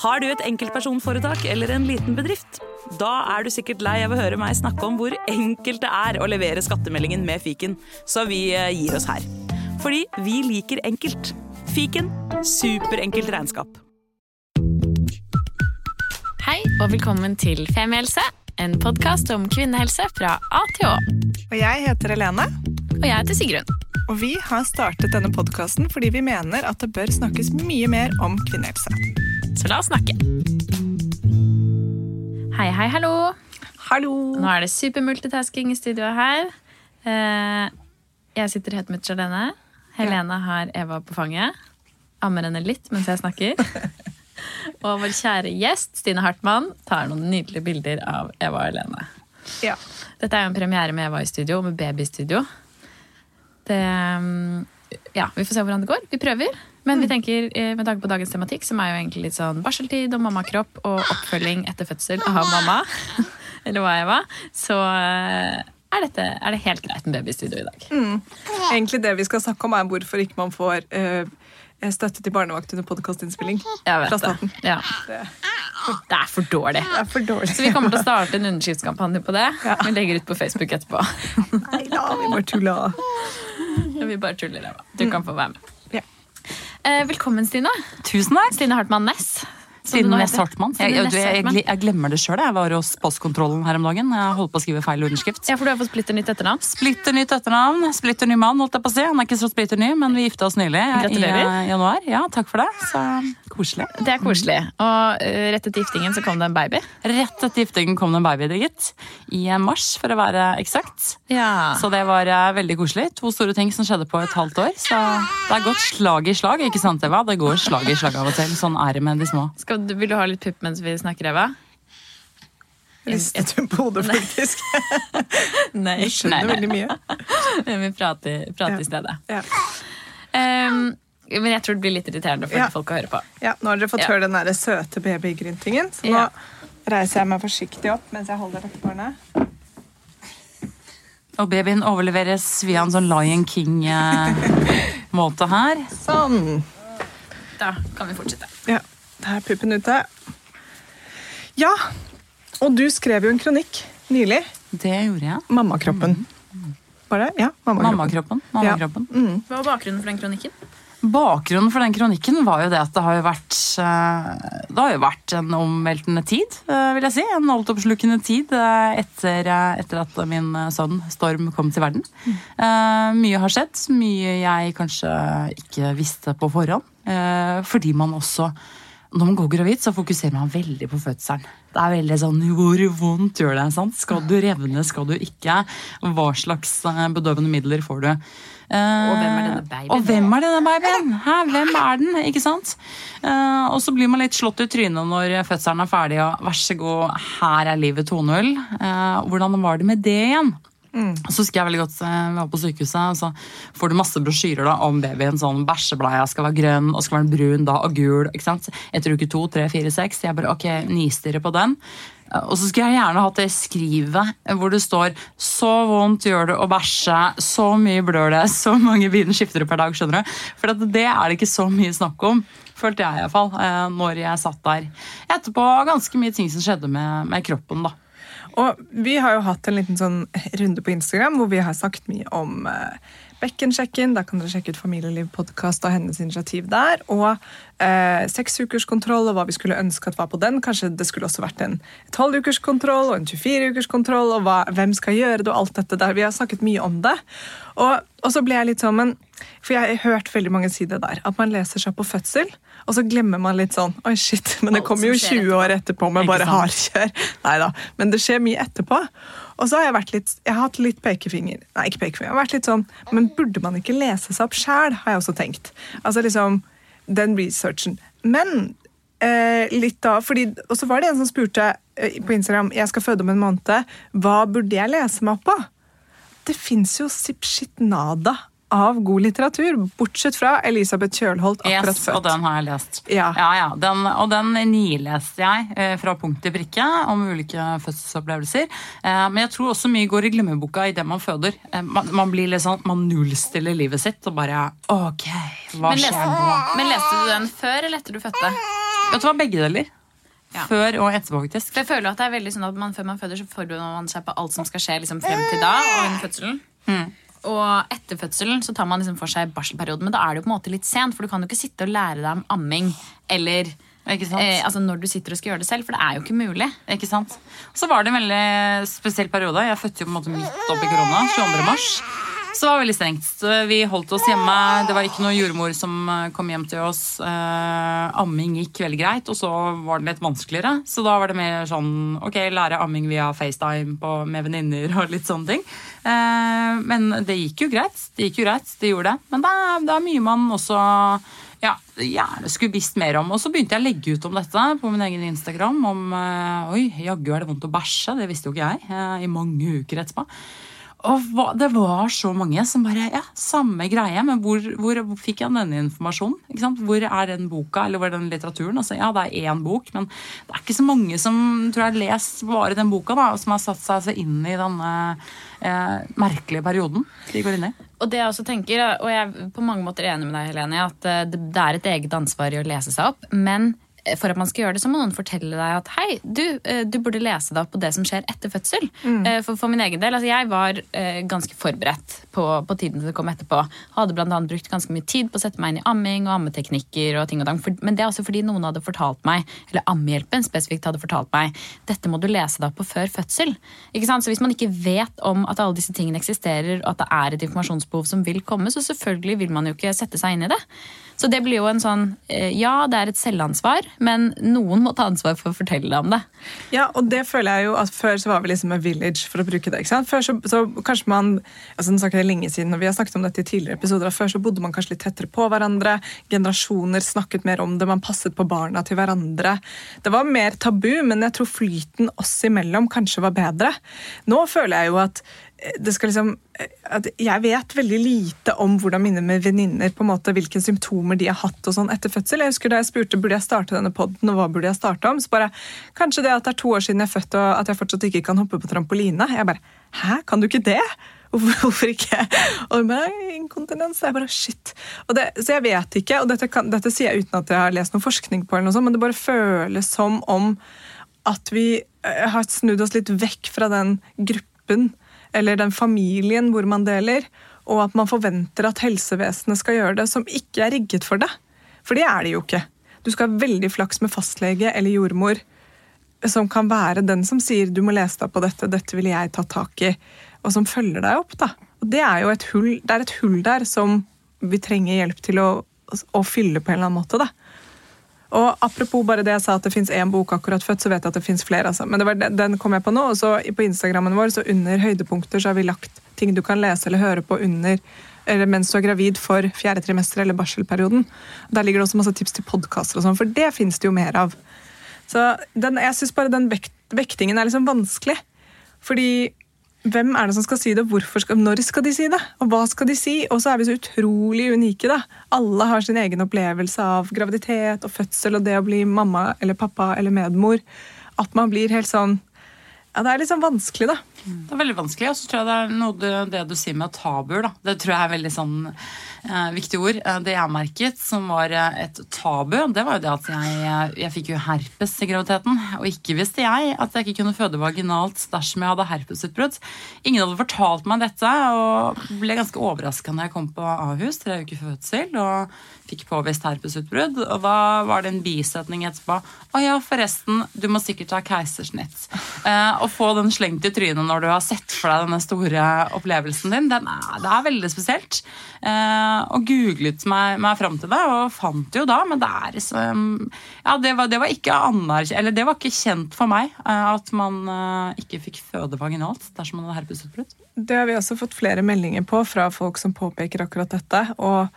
Har du et enkeltpersonforetak eller en liten bedrift? Da er du sikkert lei av å høre meg snakke om hvor enkelt det er å levere skattemeldingen med fiken, så vi eh, gir oss her. Fordi vi liker enkelt. Fiken superenkelt regnskap. Hei og velkommen til Femihelse, en podkast om kvinnehelse fra A til Å. Og jeg heter Helene, Og jeg heter Sigrun. og vi har startet denne podkasten fordi vi mener at det bør snakkes mye mer om kvinnehelse. Så la oss snakke. Hei, hei, hallo. Hallo! Nå er det supermultitasking i studioet her. Eh, Jeg sitter helt mutters alene. Helene har Eva på fanget. Ammer henne litt mens jeg snakker. Og vår kjære gjest, Stine Hartmann, tar noen nydelige bilder av Eva og Helene. Ja. Dette er jo en premiere med Eva i studio, med babystudio. Det, mm, ja, vi får se hvordan det går. Vi prøver. Men vi tenker, eh, med tanke på dagens tematikk, som er jo egentlig litt sånn barseltid og mammakropp og oppfølging etter fødsel av mamma, eller hva jeg var, så eh, er, dette, er det helt greit med babystudio i dag. Egentlig det vi skal snakke om, er hvorfor ikke man får uh, støtte til barnevakt under podkastinnspilling. Fra staten. det. Ja. Det Det er for dårlig. er for dårlig. Så vi kommer til å starte en underskriftskampanje på det. Ja. Vi legger ut på Facebook etterpå. Nei da, vi bare tulla. Vi bare tuller, Eva. Du kan få være med. Eh, velkommen, Stine. Tusen takk. Stine Hartmann Næss. Siden Ness heter. Jeg, jeg, jeg, jeg, glemmer det sjøl. Jeg var hos postkontrollen her om dagen. Jeg holdt på å skrive feil underskrift. Ja, for du har fått splitter nytt etternavn. Splitter nytt etternavn. Splitter ny mann, holdt jeg på å si. Han er ikke så splitter ny, men vi gifta oss nylig i Gratulerer. eh, januar. Ja, takk for det. Så koselig. Det er koselig. Og eh, rett etter giftingen så kom det en baby. Rett etter giftingen kom det en baby, det, gitt. I mars, for å være eksakt. Ja. Så det var eh, veldig koselig. To store ting som skjedde på et halvt år. Så det har gått slag i slag, ikke sant, Eva? Det går slag i slag av og til. Sånn er det med de små. Skal, du- vil du ha litt pupp mens vi snakker, Eva? Ristet hun på hodet, faktisk. Nei. Du skjønner veldig mye. vi prater, prater Ja. i stedet. Ja. Um, men jeg tror det blir litt irriterende for Ja. folk å høre på. Ja, nå har dere fått Ja. høre den der søte babygryntingen, så nå Ja. reiser jeg meg forsiktig opp mens jeg holder dette barnet. Og babyen overleveres via en sånn Lion King-måte her. Sånn. Da kan vi fortsette. Ja, der er puppen ute. Ja, og du skrev jo en kronikk nylig. Det gjorde jeg. Mammakroppen. Var det? Ja, mammakroppen. Mammakroppen. mammakroppen. Mm. Hva var bakgrunnen for den kronikken? Bakgrunnen for den kronikken var jo det at det har jo vært eh, Det har jo vært en omveltende tid, eh, vil jeg si. En altoppslukende tid eh, etter, etter at min sønn Storm kom til verden. Mm. Mye har skjedd. Mye jeg kanskje ikke visste på forhånd. Eh, Fordi man også når man går gravid, så fokuserer man veldig på fødselen. Det er veldig sånn Hvor vondt gjør det? sant? Skal du revne, skal du ikke? Hva slags eh, bedøvende midler får du? Og hvem er denne babyen? Og hvem er denne babyen? Hæ, hvem er den? Ikke sant? Eh, og så blir man litt slått i trynet når fødselen er ferdig, og vær så god, her er livet 2.0. Eh, hvordan var det med det igjen? Så husker jeg veldig godt eh, Vi var på sykehuset, og så får du masse brosjyrer da, om babyen. Sånn bæsjebleia skal være grønn og skal være brun da, og gul. ikke sant? Etter uke to, tre, fire, seks. Jeg bare ok, nistirrer på den. Eh, Og så skulle jeg gjerne hatt det skrivet hvor det står 'så vondt gjør det å bæsje', 'så mye blør det', 'så mange bilen skifter du per dag'. skjønner du? For det er det ikke så mye snakk om, følte jeg iallfall, eh, når jeg satt der. Etterpå ganske mye ting som skjedde med, med kroppen. da. Og vi har jo hatt en liten sånn runde på Instagram hvor vi har sagt mye om eh, Bekkensjekken. Da kan dere sjekke ut Familieliv podkast og hennes initiativ der. Og eh, seksukerskontroll og hva vi skulle ønske at var på den. Kanskje det skulle også vært en tolvukerskontroll og en 24-ukerskontroll, og hva, hvem skal gjøre det, og alt dette der. Vi har snakket mye om det. Og, og så ble jeg litt sånn, men For jeg har hørt veldig mange si det der. At man leser seg på fødsel, og så glemmer man litt sånn Oi, shit, men det kommer jo 20 år etterpå med bare hardkjør. Nei da. Men det skjer mye etterpå. Og så har jeg vært litt Jeg har hatt litt pekefinger. Nei, ikke pekefinger. Jeg har vært litt sånn Men burde man ikke lese seg opp sjæl, har jeg også tenkt. Altså liksom Den researchen. Men eh, litt da fordi, Og så var det en som spurte eh, på Instagram Jeg skal føde om en måned. Hva burde jeg lese meg opp på? Det fins jo sipp nada av god litteratur, bortsett fra Elisabeth Kjølholt, akkurat Yes, og den har jeg lest. Ja. Ja, ja, den, og den nileste jeg eh, fra punkt til prikke om ulike fødselsopplevelser. Eh, men jeg tror også mye går i glemmeboka i det man føder. Eh, man, man blir litt sånn, man nullstiller livet sitt og bare Ok, hva Men skjer nå? men leste du den før eller etter du fødte? Vet du hva, begge deler. Ja. Før og etterpå, faktisk. For jeg føler at det er veldig sånn at man, Før man føder, så forbereder man seg på alt som skal skje liksom, frem til da og under fødselen. Og etter fødselen så tar man liksom for seg barselperioden, men da er det jo på en måte litt sent, for du kan jo ikke sitte og lære deg om amming eller eh, altså når du sitter og skal gjøre det selv, for det er jo ikke mulig. Ikke sant? Så var det en veldig spesiell periode. Jeg fødte jo på en måte midt oppi korona. 22. mars. Det var veldig strengt. Vi holdt oss hjemme. Det var ikke noe jordmor som eh, kom hjem til oss. Eh, amming gikk veldig greit, og så var det litt vanskeligere. Så da var det mer sånn ok, lære amming via FaceTime på, med venninner og litt sånne ting. Eh, men det gikk jo greit. Det gikk jo greit, det gjorde det. Men det er, det er mye man også ja, gjerne skulle visst mer om. Og så begynte jeg å legge ut om dette på min egen Instagram. Om eh, oi, jaggu er det vondt å bæsje. Det visste jo ikke jeg eh, i mange uker etterpå. Og det var så mange som bare Ja, samme greie, men hvor, hvor fikk jeg denne informasjonen? Ikke sant? Hvor er den boka, eller hvor er den litteraturen? Altså, ja, det er én bok, men det er ikke så mange som tror jeg har lest bare den boka, da, og som har satt seg så inn i denne eh, merkelige perioden de går inn i. Og det jeg også tenker, og jeg er på mange måter enig med deg, Helene, at eh, det det er et eget ansvar i å lese seg opp. Men for at man skal gjøre det, så må noen fortelle deg at hei, du, eh, du burde lese deg opp på det som skjer etter fødsel. Mm. For, for min egen del, altså jeg var eh, ganske forberedt på, på tiden som kom etterpå. Hadde annet brukt ganske mye tid på å sette meg inn i amming og ammeteknikker og ting og tang. Men det er også fordi noen hadde fortalt meg, eller Ammehjelpen spesifikt hadde fortalt meg, dette må du lese deg opp på før fødsel. Ikke sant? Så hvis man ikke vet om at alle disse tingene eksisterer, og at det er et informasjonsbehov som vil komme, så selvfølgelig vil man jo ikke sette seg inn i det. Så det blir jo en sånn eh, Ja, det er et selvansvar, men noen må ta ansvar for å fortelle deg om det. Ja, og det føler jeg jo at Før så var vi liksom a village, for å bruke det. ikke sant? Før så, så kanskje man, altså Nå snakker jeg lenge siden, og vi har snakket om dette i tidligere episoder, før så bodde man kanskje litt tettere på hverandre. Generasjoner snakket mer om det, man passet på barna til hverandre. Det var mer tabu, men jeg tror flyten oss imellom kanskje var bedre. Nå føler jeg jo at det skal liksom Jeg vet veldig lite om hvordan mine med venninner hvilke symptomer de har hatt og sånn etter fødsel. Jeg husker Da jeg spurte burde jeg starte denne podden, og hva burde jeg starte om, så bare Kanskje det at det er to år siden jeg er født og at jeg fortsatt ikke kan hoppe på trampoline. Jeg bare Hæ, kan du ikke det? Hvorfor, ikke? Og med inkontinens. Jeg bare shit. Det, så jeg vet ikke, og dette, kan, dette sier jeg uten at jeg har lest noe forskning på, eller noe sånt, men det bare føles som om at vi eh, har snudd oss litt vekk fra den gruppen eller den familien hvor man deler, og at man forventer at helsevesenet skal gjøre det, som ikke er rigget for det. For det er det jo ikke. Du skal ha veldig flaks med fastlege eller jordmor som kan være den som sier du må lese deg på dette, dette ville jeg tatt tak i, og som følger deg opp. da. Og Det er jo et hull, det er et hull der som vi trenger hjelp til å, å fylle på en eller annen måte. da. Og Apropos bare det jeg sa at det fins én bok akkurat født, så vet jeg at det fins flere. altså. Men den- den kom jeg på nå, og så på Instagrammen vår så under høydepunkter så har vi lagt ting du kan lese eller høre på under eller mens du er gravid for fjerde trimester eller barselperioden. Der ligger det også masse tips til podkaster, og sånn, for det fins det jo mer av. Så den, jeg syns bare den vekt, vektingen er liksom vanskelig. Fordi hvem er det som skal si det, og skal, når skal de si det? Og hva skal de si? Og så er vi så utrolig unike, da. Alle har sin egen opplevelse av graviditet og fødsel og det å bli mamma eller pappa eller medmor. At man blir helt sånn Ja, det er litt sånn vanskelig, da. Det er veldig vanskelig, og så tror jeg det er noe det, det du sier med tabuer. da. Det tror jeg er veldig sånn eh, viktig ord. Eh, det jeg merket som var eh, et tabu, det var jo det at jeg, jeg fikk jo herpes i graviditeten. Og ikke visste jeg at jeg ikke kunne føde vaginalt dersom jeg hadde herpesutbrudd. Ingen hadde fortalt meg dette, og ble ganske overraska når jeg kom på Ahus tre uker før fødsel og fikk påvist herpesutbrudd. Og da var det en bisetning etterpå. Å ja, forresten, du må sikkert ha keisersnitt. Eh, og få den slengt i trynet når du har sett for deg denne store opplevelsen din, er, det er veldig spesielt. Eh, og googlet meg, meg fram til det, og fant jo da, men det er liksom Ja, det var, det var ikke anerkjent Eller det var ikke kjent for meg eh, at man eh, ikke fikk føde vaginalt dersom man hadde herpesutbrudd. Det har vi også fått flere meldinger på fra folk som påpeker akkurat dette. og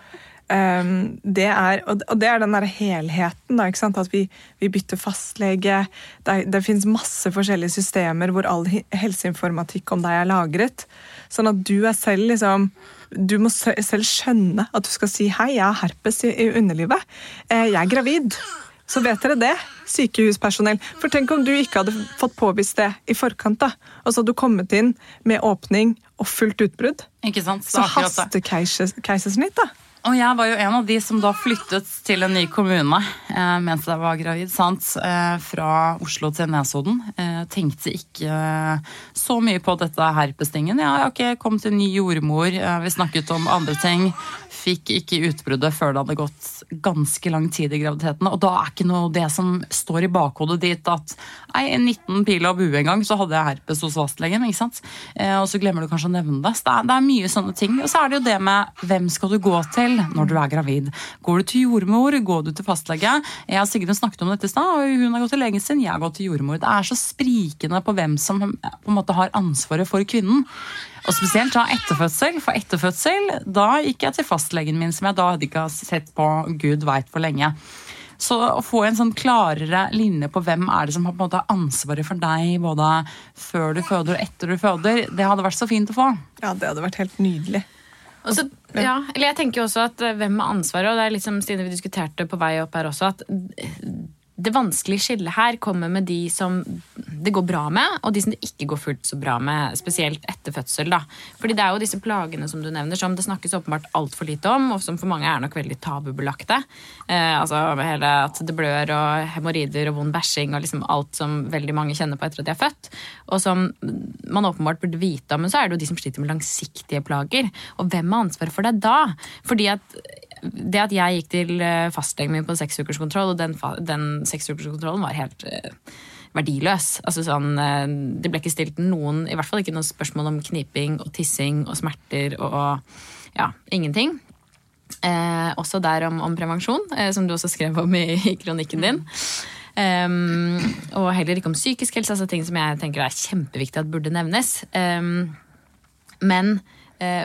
ehm, det er, og det er den der helheten. Da? At vi, vi bytter fastlege. Det, er- det finnes masse forskjellige systemer hvor all helseinformatikk om deg er lagret. Sånn at du er selv liksom Du må selv skjønne at du skal si 'hei, jeg har herpes i, i underlivet'. Eh, 'Jeg er gravid'. Så vet dere det, sykehuspersonell. For tenk om du ikke hadde fått påvist det i forkant, da. Og så hadde du kommet inn med åpning og fullt utbrudd. Ikke sant? Så så er hastekeisersnitt, da. Og jeg var jo en av de som da flyttet til en ny kommune eh, mens jeg var gravid. sant? Eh, fra Oslo til Nesodden. Eh, tenkte ikke eh, så mye på dette herpestingen. Ja, ok, kom til ny jordmor, eh, vi snakket om andre ting. Fikk ikke utbruddet før det hadde gått ganske lang tid i graviditeten. Og da er ikke noe det som står i bakhodet ditt at nei, 19 pil og bue en gang, så hadde jeg herpes hos fastlegen. ikke sant? Eh, og så glemmer du kanskje å nevne det. Så det er, det er mye sånne ting. Og så er det jo det med hvem skal du gå til når du er gravid. Går du til jordmor? Går du til fastlege? Jeg og Sigrun snakket om dette i stad, og hun har gått til legen sin, jeg har gått til jordmor. Det er så sprikende på hvem som på en måte har ansvaret for kvinnen. Og spesielt da etterfødsel. For etterfødsel, da gikk jeg til fastlegen min, som jeg da hadde ikke sett på gud veit hvor lenge. Så å få en sånn klarere linje på hvem er det som har på en måte ansvaret for deg både før du føder og etter du føder, det hadde vært så fint å få. Ja, det hadde vært helt nydelig. Også, ja, eller jeg tenker jo også at eh, Hvem har ansvaret? Og det er liksom, Stine, vi diskuterte på vei opp her også at det vanskelige skillet her kommer med de som det går bra med, og de som det ikke går fullt så bra med, spesielt etter fødsel. da. Fordi det er jo disse plagene som du nevner, som det snakkes åpenbart altfor lite om, og som for mange er nok veldig tabubelagte. Eh, altså hele At det blør og hemoroider og vond bæsjing og liksom alt som veldig mange kjenner på etter at de er født. Og som man åpenbart burde vite om, men så er det jo de som sliter med langsiktige plager. Og hvem har ansvaret for det da? Fordi at det at jeg gikk til eh, fastlegen min på seksukerskontroll, og den, den seksukerskontrollen var helt eh, verdiløs. Altså sånn, eh, det ble ikke stilt noen, i hvert fall ikke noen spørsmål om kniping og tissing og smerter og ja, ingenting. Eh, også der om, om prevensjon, eh, som du også skrev om i, i kronikken din. Um, og heller ikke om psykisk helse, altså ting som jeg tenker er kjempeviktig at burde nevnes. Um, men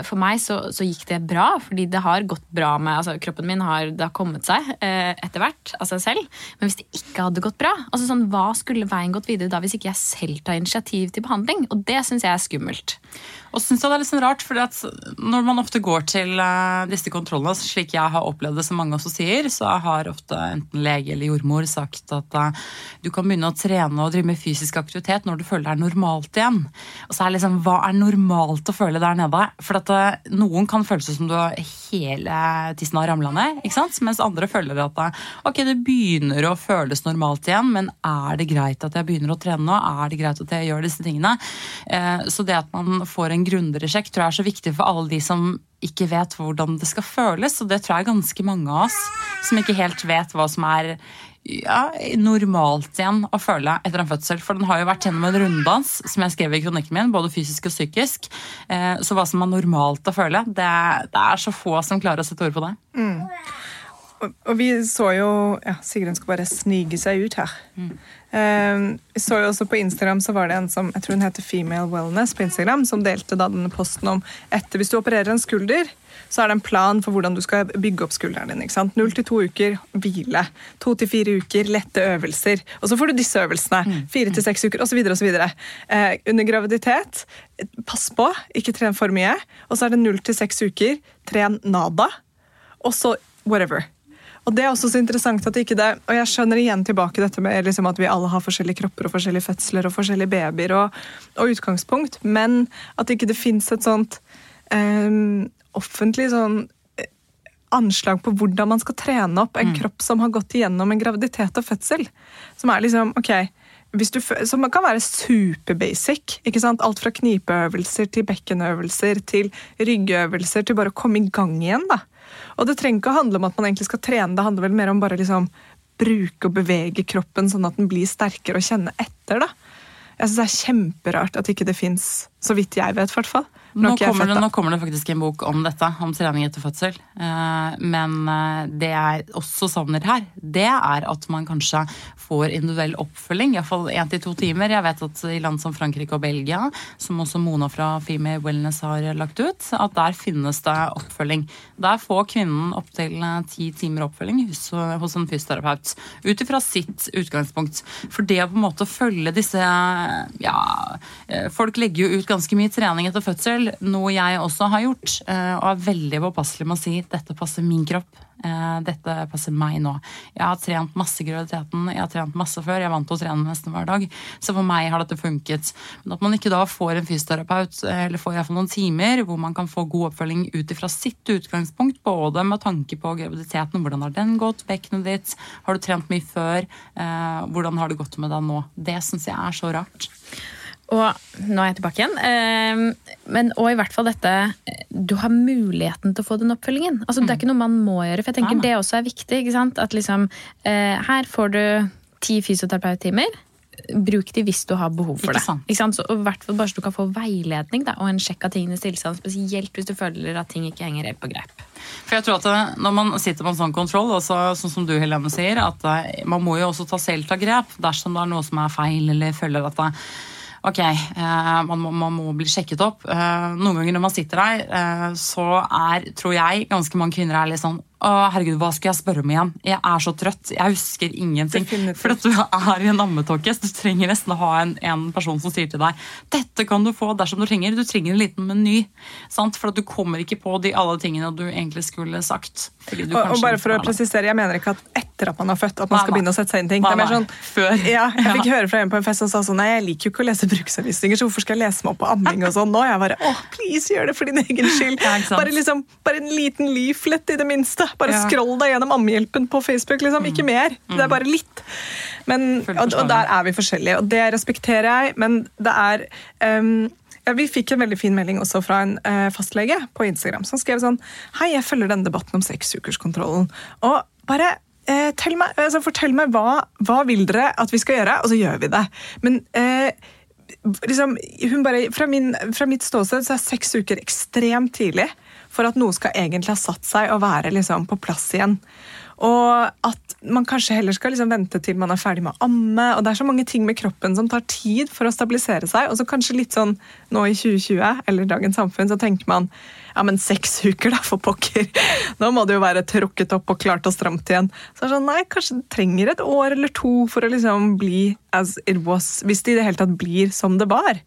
for meg så, så gikk det bra, fordi det har gått bra med altså Kroppen min har, har kommet seg eh, etter hvert av seg selv. Men hvis det ikke hadde gått bra, altså sånn, hva skulle veien gått videre da hvis ikke jeg selv tar initiativ til behandling? Og det syns jeg er skummelt. Og synes jeg det er litt sånn rart, at Når man ofte går til eh, disse kontrollene, slik jeg har opplevd det, som mange også sier, så har ofte enten lege eller jordmor sagt at eh, du kan begynne å trene og drive med fysisk aktivitet når du føler det er normalt igjen. Og så er det liksom, Hva er normalt å føle der nede? For at eh, Noen kan føle seg som du hele tissen har ramla ned, ikke sant? mens andre føler at ok, det begynner å føles normalt igjen, men er det greit at jeg begynner å trene nå? Er det greit at jeg gjør disse tingene? Så det at man får en grundigere sjekk, tror jeg er så viktig for alle de som ikke vet hvordan det skal føles. Og det tror jeg er ganske mange av oss som ikke helt vet hva som er ja, normalt igjen å føle etter en fødsel. For den har jo vært gjennom en runddans, som jeg skrev i kronikken min, både fysisk og psykisk. Eh, Så hva som er normalt å føle, det, det er så få som klarer å sette ord på det. Og, og vi så jo ja, Sigrun skal bare snige seg ut her. Eh, vi så jo også På Instagram så var det en som jeg tror hun heter Female Wellness på Instagram, som delte da denne posten om etter hvis du opererer en skulder, så er det en plan for hvordan du skal bygge opp skulderen din. ikke sant? Null til to uker hvile. To til fire uker lette øvelser. Og så får du disse øvelsene. Fire til seks uker osv. Eh, under graviditet, pass på, ikke tren for mye. Og så er det null til seks uker, tren nada. Og så whatever. Og det er også så interessant at ikke det, og jeg skjønner igjen tilbake dette med liksom at vi alle har forskjellige kropper og forskjellige fødsler og forskjellige babyer og, og utgangspunkt, men at ikke det fins et sånt um, offentlig sånn eh, anslag på hvordan man skal trene opp en kropp som har gått igjennom en graviditet og fødsel. Som er liksom, ok, du, som kan være superbasic. ikke sant? Alt fra knipeøvelser til bekkenøvelser til ryggøvelser til bare å komme i gang igjen. da. Og det trenger ikke å handle om at man egentlig skal trene, det handler vel mer om bare liksom bruke og bevege kroppen sånn at den blir sterkere og kjenne etter. da. Jeg synes Det er kjemperart at ikke det fins, så vidt jeg vet. hvert fall. Nå nå kommer det faktisk en bok om dette, om trening etter fødsel. Eh, Men eh, det jeg også savner her, det er at man kanskje får individuell oppfølging. Iallfall én til to timer. Jeg vet at i land som Frankrike og Belgia, som også Mona fra Female Wellness har lagt ut, at der finnes det oppfølging. Der får kvinnen opptil ti timer oppfølging hos, en fysioterapeut. Ut ifra sitt utgangspunkt. For det å på en måte følge disse ja, eh, Folk legger jo ut ganske mye trening etter fødsel, noe jeg også har gjort. eh, Og er veldig påpasselig med å si dette passer min kropp. eh, Dette passer meg nå. Jeg har trent masse i graviditeten, jeg har trent masse før. Jeg er vant til å trene nesten hver dag. Så for meg har dette funket. Men at man ikke da får en fysioterapeut, eh, eller får i hvert fall noen timer hvor man kan få god oppfølging ut ifra sitt utgangspunkt, både med tanke på graviditeten, hvordan har den gått, bekkenet ditt, har du trent mye før, hvordan har det gått med deg nå? Det syns jeg er så rart. Og nå er jeg tilbake igjen. Ehm, Men, og i hvert fall dette Du har muligheten til å få den oppfølgingen. Altså, Det er ikke noe man må gjøre. For jeg tenker nei. det også er viktig. At liksom eh, Her får du ti fysioterapeuttimer. Bruk de hvis du har behov for Ikke det. Ikke sant? Så, og i hvert fall bare så du kan få veiledning da, og en sjekk av tingenes tilstand. Spesielt hvis du føler at ting ikke henger helt på greip. For jeg tror at Når man sitter på en sånn kontroll, også, sånn som du Helene sier, at eh, man må jo også ta selv ta grep dersom det er noe som er feil, eller føler at det, ok, eh, man, må, man må bli sjekket opp. Eh, noen ganger når man sitter der, eh, så er, tror jeg, ganske mange kvinner er litt sånn å, herregud, hva skal jeg spørre om igjen? Jeg er så trøtt. Jeg husker ingenting. Definitivt. For at du er i en ammetåke, så du trenger nesten å ha en, en person som sier til deg dette kan du få dersom du trenger. Du trenger en liten meny. Sant? For du kommer ikke på de alle tingene du egentlig skulle sagt. Og, og bare for å presisere, Jeg mener ikke at etter at man har født, at man Nei, skal begynne å sette seg inn ting. Nei, nei. sånn, Før. Ja, jeg fikk høre fra en på en fest som sa sånn Nei, jeg liker jo ikke å lese bruksanvisninger, så hvorfor skal jeg lese meg opp på amming og sånn nå? er Jeg bare åh, please, gjør det for din egen skyld. Bare, liksom, bare en liten leaflet i det minste. Bare Ja. skroll deg gjennom Ammehjelpen på Facebook. liksom, Ikke mer. Det er bare litt. Men, og, og der er vi forskjellige, og det respekterer jeg, men det er um, ja, Vi fikk en veldig fin melding også fra en uh, fastlege på Instagram som skrev sånn Hei, jeg følger denne debatten om seksukerskontrollen. Og bare uh, tell meg, altså, fortell meg hva, hva vil dere at vi skal gjøre, og så gjør vi det. Men uh, liksom, hun bare, fra, min, fra mitt ståsted så er seks uker ekstremt tidlig for at noe skal egentlig ha satt seg og være liksom, på plass igjen. Og at man kanskje heller skal liksom vente til man er ferdig med å amme. og Det er så mange ting med kroppen som tar tid for å stabilisere seg. Og så kanskje litt sånn nå i 2020 eller dagens samfunn så tenker man ja, men seks uker, da, for pokker. Nå må det jo være trukket opp og klart og stramt igjen. Så er det sånn, nei, kanskje det trenger et år eller to for å liksom bli as it was. Hvis det i det hele tatt blir som det var.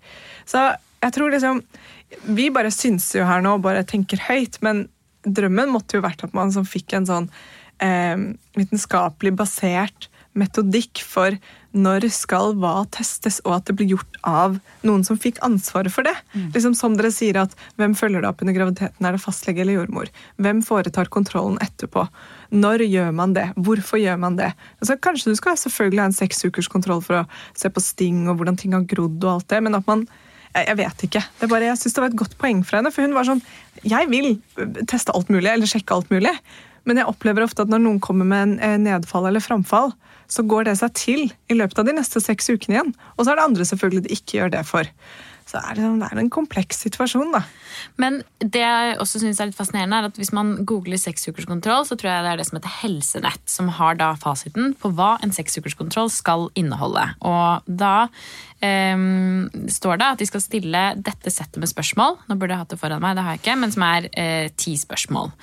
Så jeg tror liksom Vi bare synser jo her nå og bare tenker høyt, men drømmen måtte jo vært at man som fikk en sånn eh, vitenskapelig basert metodikk for når skal hva testes, og at det blir gjort av noen som fikk ansvaret for det. Liksom Som dere sier at Hvem følger det opp under graviditeten? Er det fastlege eller jordmor? Hvem foretar kontrollen etterpå? Når gjør man det? Hvorfor gjør man det? Altså, kanskje du skal selvfølgelig ha en seks ukers kontroll for å se på sting og hvordan ting har grodd, og alt det, men at man jeg, jeg vet ikke. Det bare, jeg synes det var et godt poeng fra henne. For hun var sånn Jeg vil teste alt mulig, eller sjekke alt mulig. Men jeg opplever ofte at når noen kommer med en eh, nedfall eller framfall, så går det seg til i løpet av de neste seks ukene igjen. Og så er det andre selvfølgelig det ikke gjør det for. Så er det, det er en kompleks situasjon, da. Men det jeg også synes er litt fascinerende, er at hvis man googler seksukerskontroll, så tror jeg det er det som heter Helsenett, som har da fasiten på hva en seksukerskontroll skal inneholde. Og da um, står det at de skal stille dette settet med spørsmål. Nå burde jeg hatt det foran meg, det har jeg ikke, men som er eh, ti spørsmål.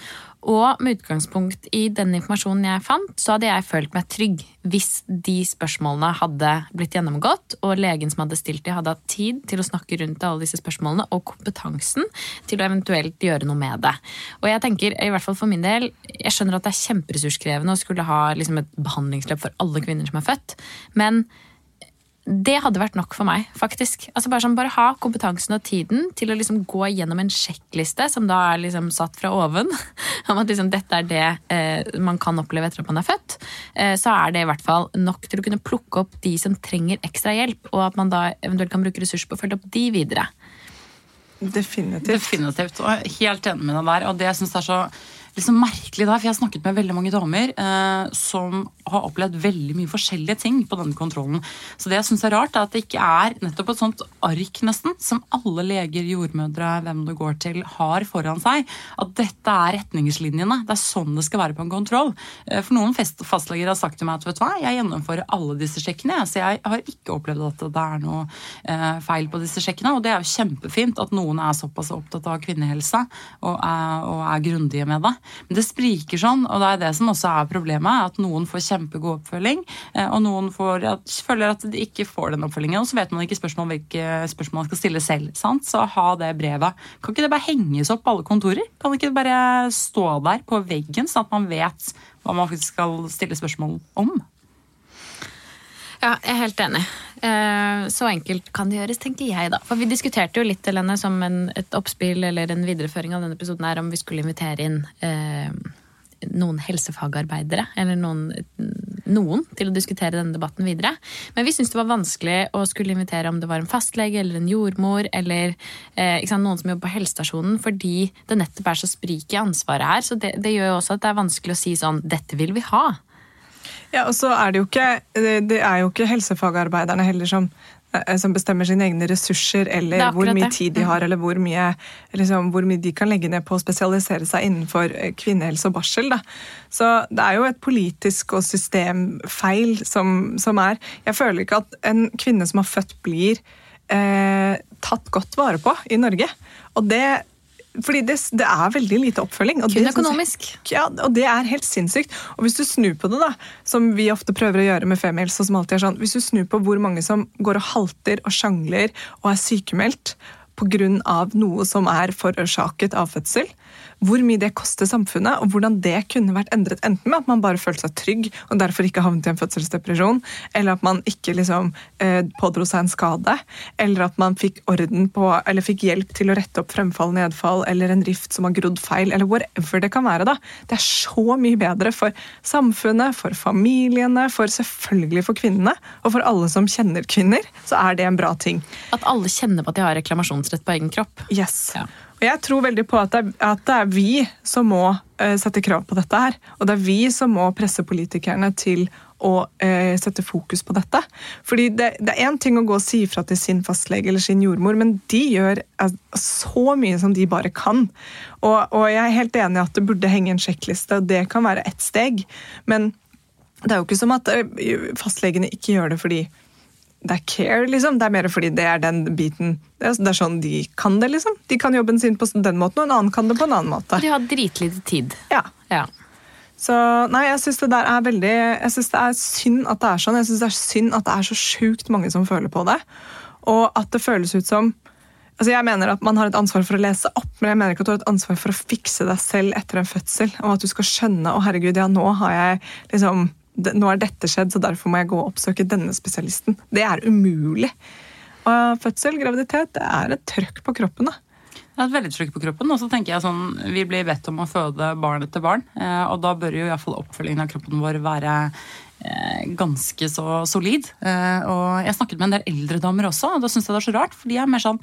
Og med utgangspunkt i den informasjonen jeg fant, så hadde jeg følt meg trygg hvis de spørsmålene hadde blitt gjennomgått, og legen som hadde stilt de, hadde hatt tid til å snakke rundt alle disse spørsmålene, og kompetansen til å eventuelt gjøre noe med det. Og jeg tenker, i hvert fall for min del, jeg skjønner at det er kjemperessurskrevende å skulle ha liksom, et behandlingsløp for alle kvinner som er født, men det hadde vært nok for meg, faktisk. Altså bare, sånn, bare ha kompetansen og tiden til å liksom gå gjennom en sjekkliste som da er liksom satt fra oven, om at liksom dette er det eh, man kan oppleve etter at man er født, eh, så er det i hvert fall nok til å kunne plukke opp de som trenger ekstra hjelp, og at man da eventuelt kan bruke ressurser på å følge opp de videre. Definitivt. Definitivt. Og helt enig med deg der. Og det jeg synes er så liksom merkelig da, for jeg har snakket med veldig mange damer eh, som har opplevd veldig mye forskjellige ting på denne kontrollen. Så det jeg synes er rart, er at det ikke er nettopp et sånt ark nesten, som alle leger, jordmødre, hvem du går til, har foran seg. At dette er retningslinjene. Det er sånn det skal være på en kontroll. Eh, for noen fastleger har sagt til meg at vet du hva, jeg gjennomfører alle disse sjekkene, så jeg har ikke opplevd at det er noe eh, feil på disse sjekkene. Og det er jo kjempefint at noen er såpass opptatt av kvinnehelse og er, og er grundige med det. Men det spriker sånn, og det er det som også er problemet. At noen får kjempegod oppfølging, eh, og noen at, føler at de ikke får den oppfølgingen. Og så vet man ikke spørsmål, hvilke spørsmål man skal stille selv. Sant? Så ha det brevet. Kan ikke det bare henges opp på alle kontorer? Kan ikke det bare stå der på veggen, sånn at man vet hva man faktisk skal stille spørsmål om? Ja, jeg er helt enig. Eh, Så enkelt kan det gjøres, tenker jeg da. For vi diskuterte jo litt, Helene, som en, et oppspill eller en videreføring av denne episoden her, om vi skulle invitere inn eh, noen helsefagarbeidere, eller noen, noen til å diskutere denne debatten videre. Men vi syntes det var vanskelig å skulle invitere om det var en fastlege eller en jordmor eller eh, sant, noen som jobber på helsestasjonen, fordi det nettopp er så sprik i ansvaret her. Så det, det gjør jo også at det er vanskelig å si sånn 'dette vil vi ha'. Ja, og så er det jo ikke, det er jo ikke helsefagarbeiderne heller som, eh, som bestemmer sine egne ressurser, er eller hvor mye tid de har, eller hvor mye, liksom, hvor mye de kan legge ned på å spesialisere seg innenfor eh, kvinnehelse og barsel. Da. Så det er jo et politisk og systemfeil som, som er Jeg føler ikke at en kvinne som har født, blir eh, tatt godt vare på i Norge. Og det fordi det, det er veldig lite oppfølging. Og Kun det økonomisk. jeg- ja, og det er helt sinnssykt. Og hvis du snur på det, da, som vi ofte prøver å gjøre med Femihelse, som alltid er sånn, hvis du snur på hvor mange som går og halter og sjangler og er sykemeldt pga. noe som er forårsaket av fødsel, hvor mye det koster samfunnet, og hvordan det kunne vært endret enten med at man bare følte seg trygg og derfor ikke havnet i en fødselsdepresjon, eller at man ikke liksom eh, pådro seg en skade, eller at man fikk orden på, eller fikk hjelp til å rette opp fremfall, nedfall, eller en rift som har grodd feil, eller whatever det kan være. da. Det er så mye bedre for samfunnet, for familiene, for selvfølgelig for kvinnene, og for alle som kjenner kvinner, så er det en bra ting. At alle kjenner på at de har reklamasjonsrett på egen kropp. Yes. Ja. Og jeg tror veldig på at det, er, at det er vi som må uh, sette krav på dette her. Og det er vi som må presse politikerne til å uh, sette fokus på dette. Fordi det, det er én ting å gå og si ifra til sin fastlege eller sin jordmor, men de gjør eh, så mye som de bare kan. Og, og jeg er helt enig i at det burde henge en sjekkliste, og det kan være ett steg. Men det er jo ikke som at fastlegene ikke gjør det fordi det er care, liksom. Det er mer fordi det er den biten Det er, det sånn de kan det, liksom. De kan jobben sin på den måten, og en annen kan det på en annen måte. De har dritlite tid. Ja. Ja. Så nei, jeg syns det der er veldig Jeg synes det er synd at det er sånn. Jeg syns det er synd at det er så sjukt mange som føler på det. Og at det føles ut som Altså jeg mener at Man har et ansvar for å lese opp, men jeg mener ikke at du har et ansvar for å fikse deg selv etter en fødsel. Og at du skal skjønne å herregud, ja, nå har jeg liksom Nå har dette skjedd, så derfor må jeg gå og oppsøke denne spesialisten. Det er umulig. Og fødsel, graviditet, det er et trøkk på kroppen. da. Det er et veldig trykk på kroppen. Og så tenker jeg sånn, Vi blir bedt om å føde barn etter barn, eh, og da bør jo i fall oppfølgingen av kroppen vår være eh, ganske så solid. Eh, og jeg snakket med en del eldre damer også, og da syns jeg det er så rart. for de er mer sånn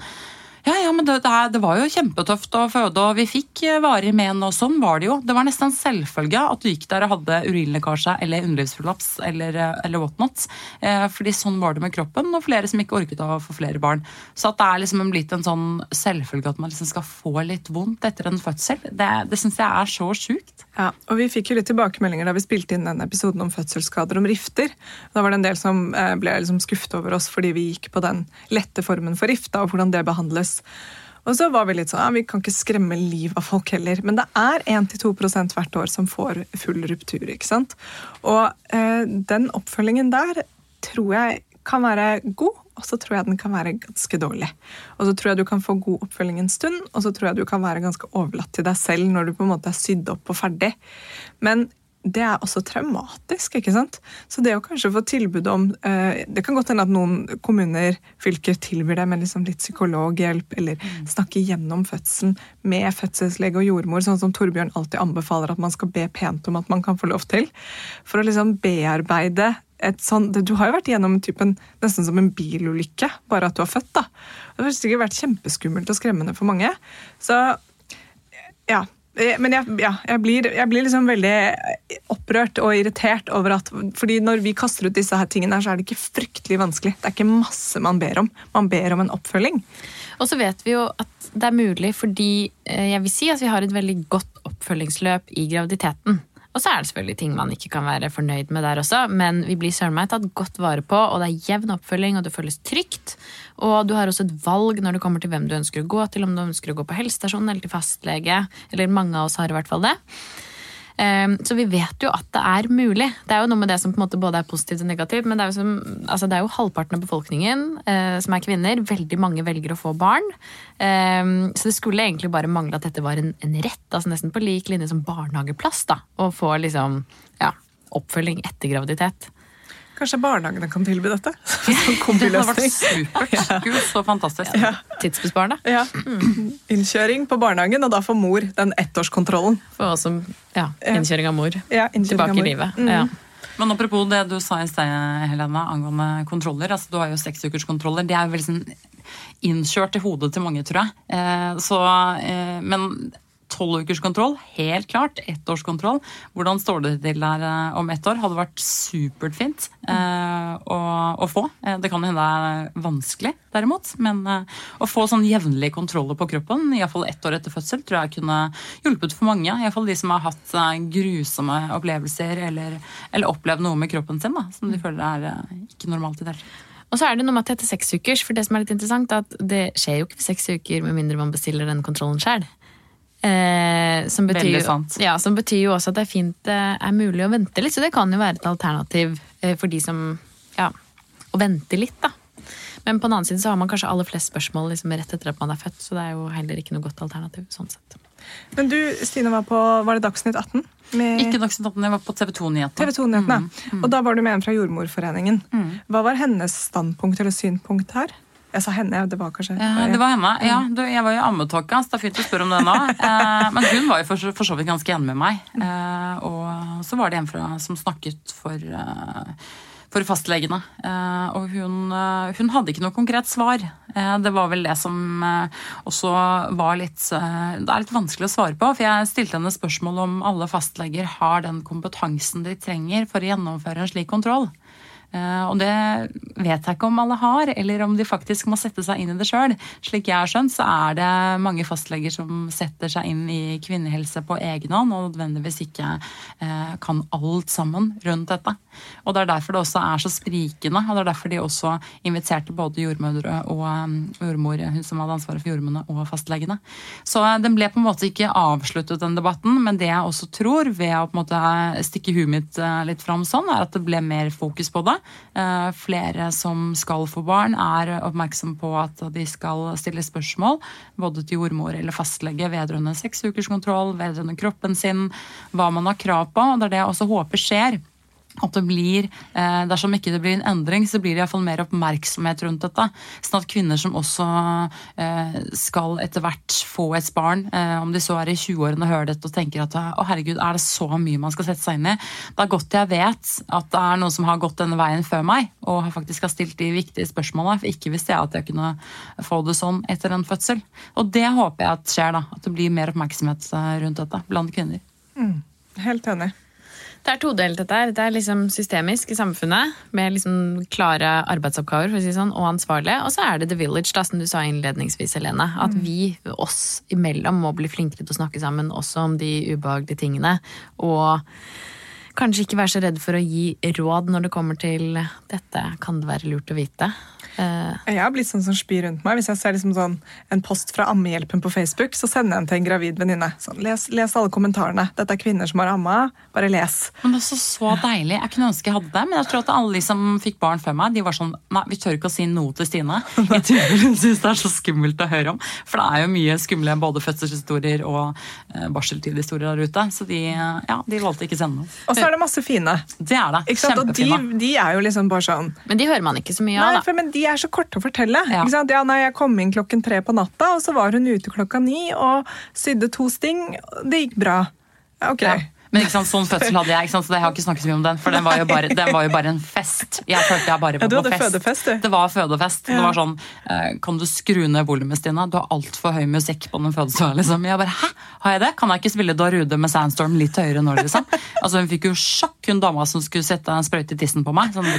ja, ja, men det, det, var jo kjempetøft å føde, og vi fikk varer varig men, og sånn var det jo. Det var nesten en selvfølge at du gikk der og hadde urinlekkasje eller underlivsprolaps eller, eh, eller whatnot. Eh, fordi sånn var det med kroppen, og flere som ikke orket å få flere barn. Så at det er liksom blitt en sånn selvfølge at man liksom skal få litt vondt etter en fødsel, det, det syns jeg er så sjukt. Ja, og Vi fikk jo litt tilbakemeldinger da vi spilte inn den episoden om fødselsskader om rifter. Da var det en del som eh, ble liksom skuffet over oss fordi vi gikk på den lette formen for rift og hvordan det behandles. Og så var Vi litt sånn, ja, vi kan ikke skremme liv av folk heller, men det er 1-2% hvert år som får full ruptur. ikke sant? Og eh, den oppfølgingen der tror jeg kan være god, og så tror jeg den kan være ganske dårlig. Og så tror jeg du kan få god oppfølging en stund, og så tror jeg du kan være ganske overlatt til deg selv når du på en måte er sydd opp og ferdig. Men det er også traumatisk, ikke sant? Så det å kanskje få tilbud om eh, Det kan godt hende at noen kommuner, fylker, tilbyr deg med liksom litt psykologhjelp, eller snakke gjennom fødselen med fødselslege og jordmor, sånn som Torbjørn alltid anbefaler at man skal be pent om at man kan få lov til. For å liksom bearbeide et sånn, Du har jo vært gjennom typen, nesten som en bilulykke, bare at du har født. da. Det har sikkert vært kjempeskummelt og skremmende for mange. Så ja. Eh, Men jeg, ja, jeg, blir, jeg blir liksom veldig opprørt og irritert over at fordi når vi kaster ut disse her tingene, her, så er det ikke fryktelig vanskelig. Det er ikke masse man ber om. Man ber om en oppfølging. Og så vet vi jo at det er mulig fordi eh, jeg vil si at vi har et veldig godt oppfølgingsløp i graviditeten. Og så er det selvfølgelig ting man ikke kan være fornøyd med der også, men vi blir søren meg tatt godt vare på, og det er jevn oppfølging, og det føles trygt. Og du har også et valg når det kommer til hvem du ønsker å gå til, om du ønsker å gå på helsestasjon eller til fastlege, eller mange av oss har i hvert fall det. Ehm, Så vi vet jo at det er mulig. Det er jo noe med det som på en måte både er positivt og negativt. Men det er jo, som, altså det er jo halvparten av befolkningen eh, som er kvinner. Veldig mange velger å få barn. Ehm, så det skulle egentlig bare mangle at dette var en, en rett. altså Nesten på lik linje som barnehageplass. da, Å få liksom, ja, oppfølging etter graviditet. Kanskje barnehagene kan tilby dette? Sånn Det hadde vært supert. Gud, så fantastisk. Tidsbesparende. Ja. Innkjøring på barnehagen, og da får mor den ettårskontrollen. For også, ja, innkjøring av mor. Ja, innkjøring av Tilbake i livet. Mm. Ja. Men apropos det du sa i sted, Helena, angående kontroller. altså Du har jo seksukerskontroller. Det er jo veldig sånn innkjørt i hodet til mange, tror jeg. Eh, så, eh, men tolvukerskontroll, helt klart. Ettårskontroll. Hvordan står det til der eh, om ett år? Hadde vært supert fint eh, å, å få. Eh, det kan hende det er vanskelig, derimot. Men eh, å få sånn jevnlige kontroller på kroppen, iallfall ett år etter fødsel, tror jeg kunne hjulpet for mange. Iallfall de som har hatt eh, grusomme opplevelser eller, eller opplevd noe med kroppen sin da, som de føler er ikke normalt i det hele tatt. Og så er det noe med at det heter seks ukers, for det som er litt interessant, er at det skjer jo ikke seks uker med mindre man bestiller den kontrollen sjøl. Eh, som, betyr ja, som betyr jo også at det er fint eh, er mulig å vente litt. Så det kan jo være et alternativ eh, for de som ja, å vente litt, da. Men på den annen side så har man kanskje aller flest spørsmål liksom, rett etter at man er født, så det er jo heller ikke noe godt alternativ. sånn sett. Men du, Stine, var på var det Dagsnytt 18? Med Ikke Dagsnytt 18, jeg var på TV 2-nyhetene. TV 2-nyhetene. Og da var du med en fra Jordmorforeningen. Hva var hennes standpunkt eller synpunkt her? Jeg sa henne, ja, det var kanskje Eh, Det var henne. Ja, du, jeg var jo ammetåka, så det er fint å spørre om det nå. Eh, men hun var jo for, for så vidt ganske enig med meg. Eh, og så var det en fra, som snakket for, eh, for fastlegene. Og hun, hun hadde ikke noe konkret svar. Det var vel det som også var litt Det er litt vanskelig å svare på. For jeg stilte henne spørsmål om alle fastleger har den kompetansen de trenger for å gjennomføre en slik kontroll. Eh, Og det vet jeg ikke om alle har, eller om de faktisk må sette seg inn i det sjøl. Slik jeg har skjønt, så er det mange fastleger som setter seg inn i kvinnehelse på egen hånd, og nødvendigvis ikke eh, kan alt sammen rundt dette. Og det er derfor det også er så sprikende, og det er derfor de også inviterte både jordmødre og um, jordmor, hun som hadde ansvaret for jordmødrene, og fastlegene. Så eh, den ble på en måte ikke avsluttet, den debatten, men det jeg også tror, ved å på en måte stikke huet mitt eh, litt fram sånn, er at det ble mer fokus på det. Eh, Flere som skal få barn, er oppmerksom på at de skal stille spørsmål både til jordmor eller fastlege vedrørende seksukerskontroll, vedrørende kroppen sin, hva man har krav på. og Det er det jeg også håper skjer. At det blir, eh, Dersom ikke det blir en endring, så blir det i fall mer oppmerksomhet rundt dette. Sånn at kvinner som også eh, skal etter hvert få et barn, eh, om de så er i 20-årene og hører dette og tenker at å herregud, er det så mye man skal sette seg inn i? Det er godt jeg vet at det er noen som har gått denne veien før meg, og faktisk har stilt de viktige spørsmålene. For ikke visste jeg at jeg kunne få det sånn etter en fødsel. Og det håper jeg at skjer, da. At det blir mer oppmerksomhet eh, rundt dette blant kvinner. Helt enig. Det er todelt, dette her. Det er liksom systemisk i samfunnet, med liksom klare arbeidsoppgaver for å si sånn, og ansvarlige. Og så er det the village, da, som du sa innledningsvis, Helene. At vi, oss imellom, må bli flinkere til å snakke sammen også om de ubehagelige tingene. Og kanskje ikke være så redd for å gi råd når det kommer til dette kan det være lurt å vite. Eh, Jeg har blitt sånn som spyr rundt meg. Hvis jeg ser liksom sånn en post fra Ammehjelpen på Facebook, så sender jeg den til en gravid venninne. Sånn, les, les alle kommentarene. Dette er kvinner som har amma. Bare les. Men det er så, så deilig. Jeg kunne ønske jeg hadde det. Men jeg tror at alle de som fikk barn før meg, de var sånn Nei, vi tør ikke å si noe til Stine. Jeg tror hun syns det er så skummelt å høre om. For det er jo mye skumle både fødselshistorier og eh, barseltidhistorier der ute. Så de, ja, de valgte ikke å sende noe. Og så er det masse fine. Det er det. Ikke? Og de, de er jo liksom bare sånn men de hører man ikke så mye Nei, av, da. De er så korte å fortelle. Ja. Ja, nei, jeg kom inn klokken tre på natta, og så var hun ute klokka ni og sydde to sting. Det gikk bra. Ok. Ja. Men sant, sånn fødsel hadde jeg, så jeg har ikke snakket så mye om den. For den var jo bare, den var jo bare en fest. Jeg følte jeg bare Ja, på fest. fødefest, du. Det var fødefest. Det var sånn eh, Kan du skru ned volumet, Stina? Du har altfor høy musikk på den fødselen Liksom. Jeg bare Hæ? Har jeg det? Kan jeg ikke spille Darude med Sandstorm litt høyere nå, liksom? Altså, hun fikk jo sjokk, hun dama som skulle sette en sprøyte i tissen på meg. Sånn.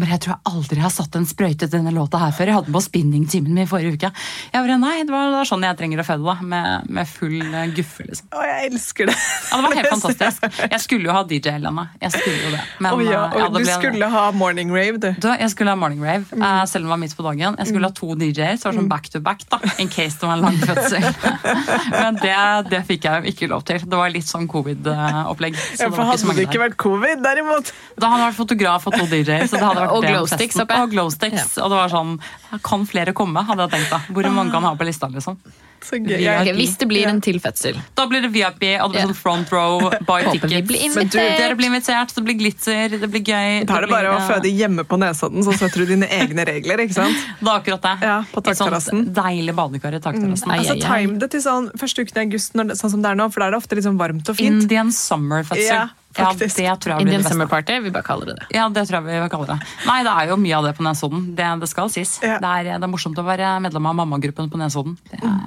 Men jeg tror jeg aldri har satt en sprøyte til denne låta her før. Jeg hadde den på spinningtimen min forrige uke. Jeg bare, nei, det var, sånn jeg trenger å føde, da. Med, med full eh, guffe, liksom. Å, jeg elsker det. Ja, det var helt fantastisk. Jeg skulle jo ha DJ-Helena. Jeg skulle jo det. Men, oh, ja, eh, ja, og ble... du skulle ha morning rave, du. du, jeg skulle ha morning rave, eh, selv om det var midt på dagen. Jeg skulle ha to DJ-er, så det var sånn back to back, da, in case det var en lang fødsel. Men det, det fikk jeg jo ikke lov til. Det var litt sånn covid-opplegg. Ja, for hadde det ikke vært covid, derimot Da hadde det vært fotograf og to DJ-er. så det hadde vært Og glowsticks glow sticks oppi. Og glowsticks. Ja. Og det var sånn Kan flere komme, hadde jeg tenkt da. Hvor mange kan ha på lista, liksom. Så gøy. Er- hvis det blir en til fødsel. Da blir det VIP, Alle blir sånn front row, buy tickets. blir Men du. Dere blir invitert, det blir glitter, det blir gøy. Da er det bare blir, å føde hjemme på Nesodden, så setter du dine egne regler. ikke sant? Det er akkurat det. Ja, på takterrassen. deilig badekar i takterrassen. Mm. Altså. Time det til sånn første uken i august, når sånn som det er nå, for da er det ofte sånn varmt og fint. Indian summer-fødsel. Ja, Ja, det tror jeg blir Indian det. Summer Party, vi bare kaller det det. Ja, det tror jeg vi kaller det. Nei, det er jo mye av det på Nesodden. Det, det skal sies. Ja. Det, er, det er morsomt å være medlem av mammagruppen på Nesodden. Det er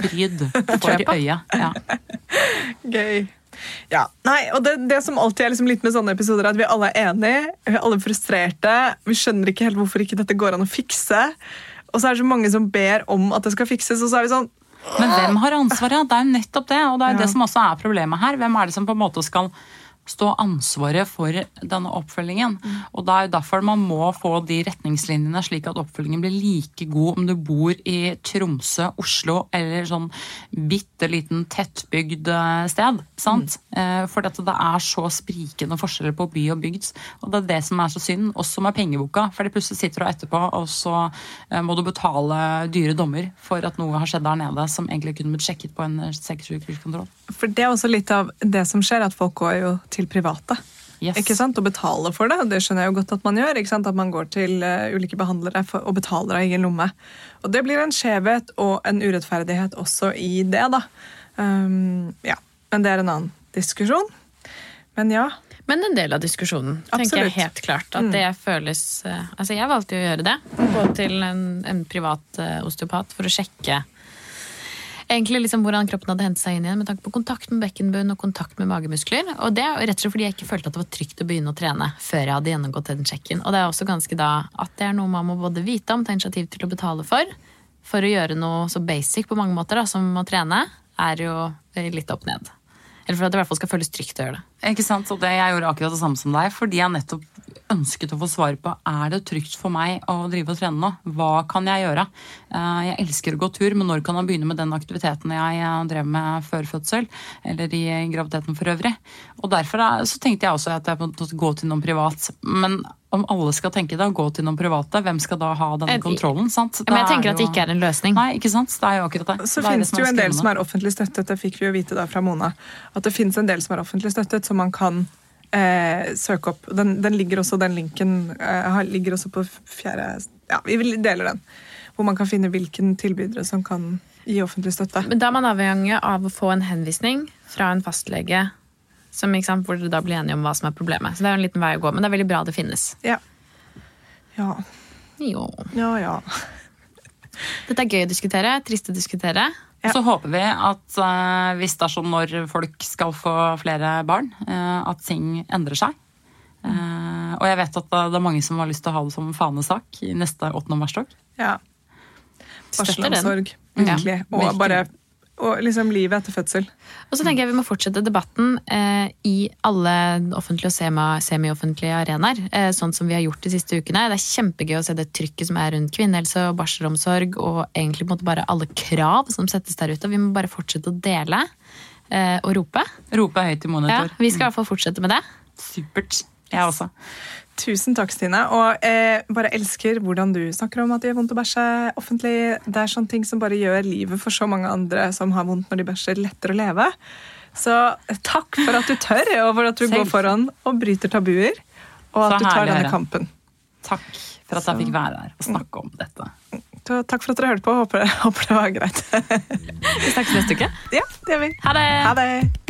fryd for øya. Ja. Gøy. Ja, nei, og det, det som alltid er liksom litt med sånne episoder, er at vi alle er enige, vi er alle frustrerte, vi skjønner ikke helt hvorfor ikke dette går an å fikse. Og så er det så mange som ber om at det skal fikses, og så er vi sånn Men hvem har ansvaret? Det er jo nettopp det. Og det er jo Ja. det som også er problemet her. Hvem er det som på en måte skal stå ansvaret for denne oppfølgingen? Og det er jo derfor man må få de retningslinjene slik at oppfølgingen blir like god om du bor i Tromsø, Oslo eller sånn bitte liten tettbygd eh, sted. sant? Mm. For dette, det er så sprikende forskjeller på by og bygd. Og det er det som er så synd, også med pengeboka. For plutselig sitter du etterpå, og så eh, må du betale dyre dommer for at noe har skjedd der nede som egentlig kunne blitt sjekket på en sexsykehuskontroll. For det er også litt av det som skjer, at folk går jo til private. Yes. Ikke sant? Og betale for det, det skjønner jeg jo godt at man gjør. Ikke sant? At man går til uh, ulike behandlere for, og betaler av egen lomme. Og det blir en skjevhet og en urettferdighet også i det, da. Um, ja. Men det er en annen diskusjon. Men ja. Men en del av diskusjonen. tenker Absolutt. jeg helt klart at det føles eh, Altså, jeg valgte jo å gjøre det. Gå til en, en privat eh, osteopat for å sjekke egentlig liksom hvordan kroppen hadde hentet seg inn igjen med tanke på kontakt med bekkenbunn og kontakt med magemuskler. Og det rett og slett fordi jeg ikke følte at det var trygt å begynne å trene før jeg hadde gjennomgått den sjekken. Og det er også ganske da at det er noe man må både vite om, ta initiativ til å betale for. For å gjøre noe så basic på mange måter da, som å trene, er jo litt opp ned. Eller for at det i hvert fall skal føles trygt å gjøre det. Ikke sant? Og det, jeg gjorde akkurat det samme som deg, fordi jeg nettopp ønsket å få svar på er det trygt for meg å drive og trene nå. Hva kan jeg gjøre? Eh, Jeg elsker å gå tur, men når kan jeg begynne med den aktiviteten jeg eh, drev med før fødsel? Eller i graviditeten for øvrig? Og derfor er- så tenkte jeg også at jeg måtte gå til noen privat. Men om alle skal tenke det, gå til noen private, hvem skal da ha denne Jeg- kontrollen? sant? Men jeg tenker at det ikke er en løsning. Nei, ikke sant? Det er jo akkurat det. Så Det finnes det jo en del som er offentlig støttet. Det fikk vi jo vite da fra Mona. At det finnes en del som er offentlig støttet, som man kan eh, søke opp. Den, den ligger også, den linken eh, ligger også på fjerde Ja, vi deler den. Hvor man kan finne hvilken tilbydere som kan gi offentlig støtte. Men da er man avhengig av å få en henvisning fra en fastlege som, sant, hvor dere da blir enige om hva som er problemet. Så det er jo en liten vei å gå, men det er veldig bra det finnes. Ja. Ja, Jo. ja. ja. Dette er gøy å diskutere, trist å diskutere. Ja. Så håper vi at uh, hvis det er sånn når folk skal få flere barn, uh, at ting endrer seg. Uh, og jeg vet at det er mange som har lyst til å ha det som fanesak i neste 8. mars-tog. ja. Barselomsorg. Virkelig. Ja, og bare og liksom livet etter fødsel. Og så tenker jeg vi må fortsette debatten eh, i alle offentlige og semi- semi-offentlige arenaer. Eh, sånn som vi har gjort de siste ukene. Det er kjempegøy å se det trykket som er rundt kvinnehelse og barselomsorg, og egentlig på en måte bare alle krav som settes der ute. Vi må bare fortsette å dele eh, og rope. Rope høyt i Ja, monitor. vi skal i hvert fall fortsette med det. Supert. Jeg også. Tusen takk, Stine. Og eh, bare elsker hvordan du snakker om at det gjør vondt å bæsje offentlig. Det er sånne ting som bare gjør livet for så mange andre som har vondt når de bæsjer, lettere å leve. Så eh, takk for at du tør, og for at du Selv. går foran og bryter tabuer. Og at du tar denne kampen. Takk for at jeg fikk være her og snakke om dette. Så takk for at dere hørte på. Håper, håper det var greit. Vi snakkes neste uke. ja, det gjør vi. Ha det! Ha det.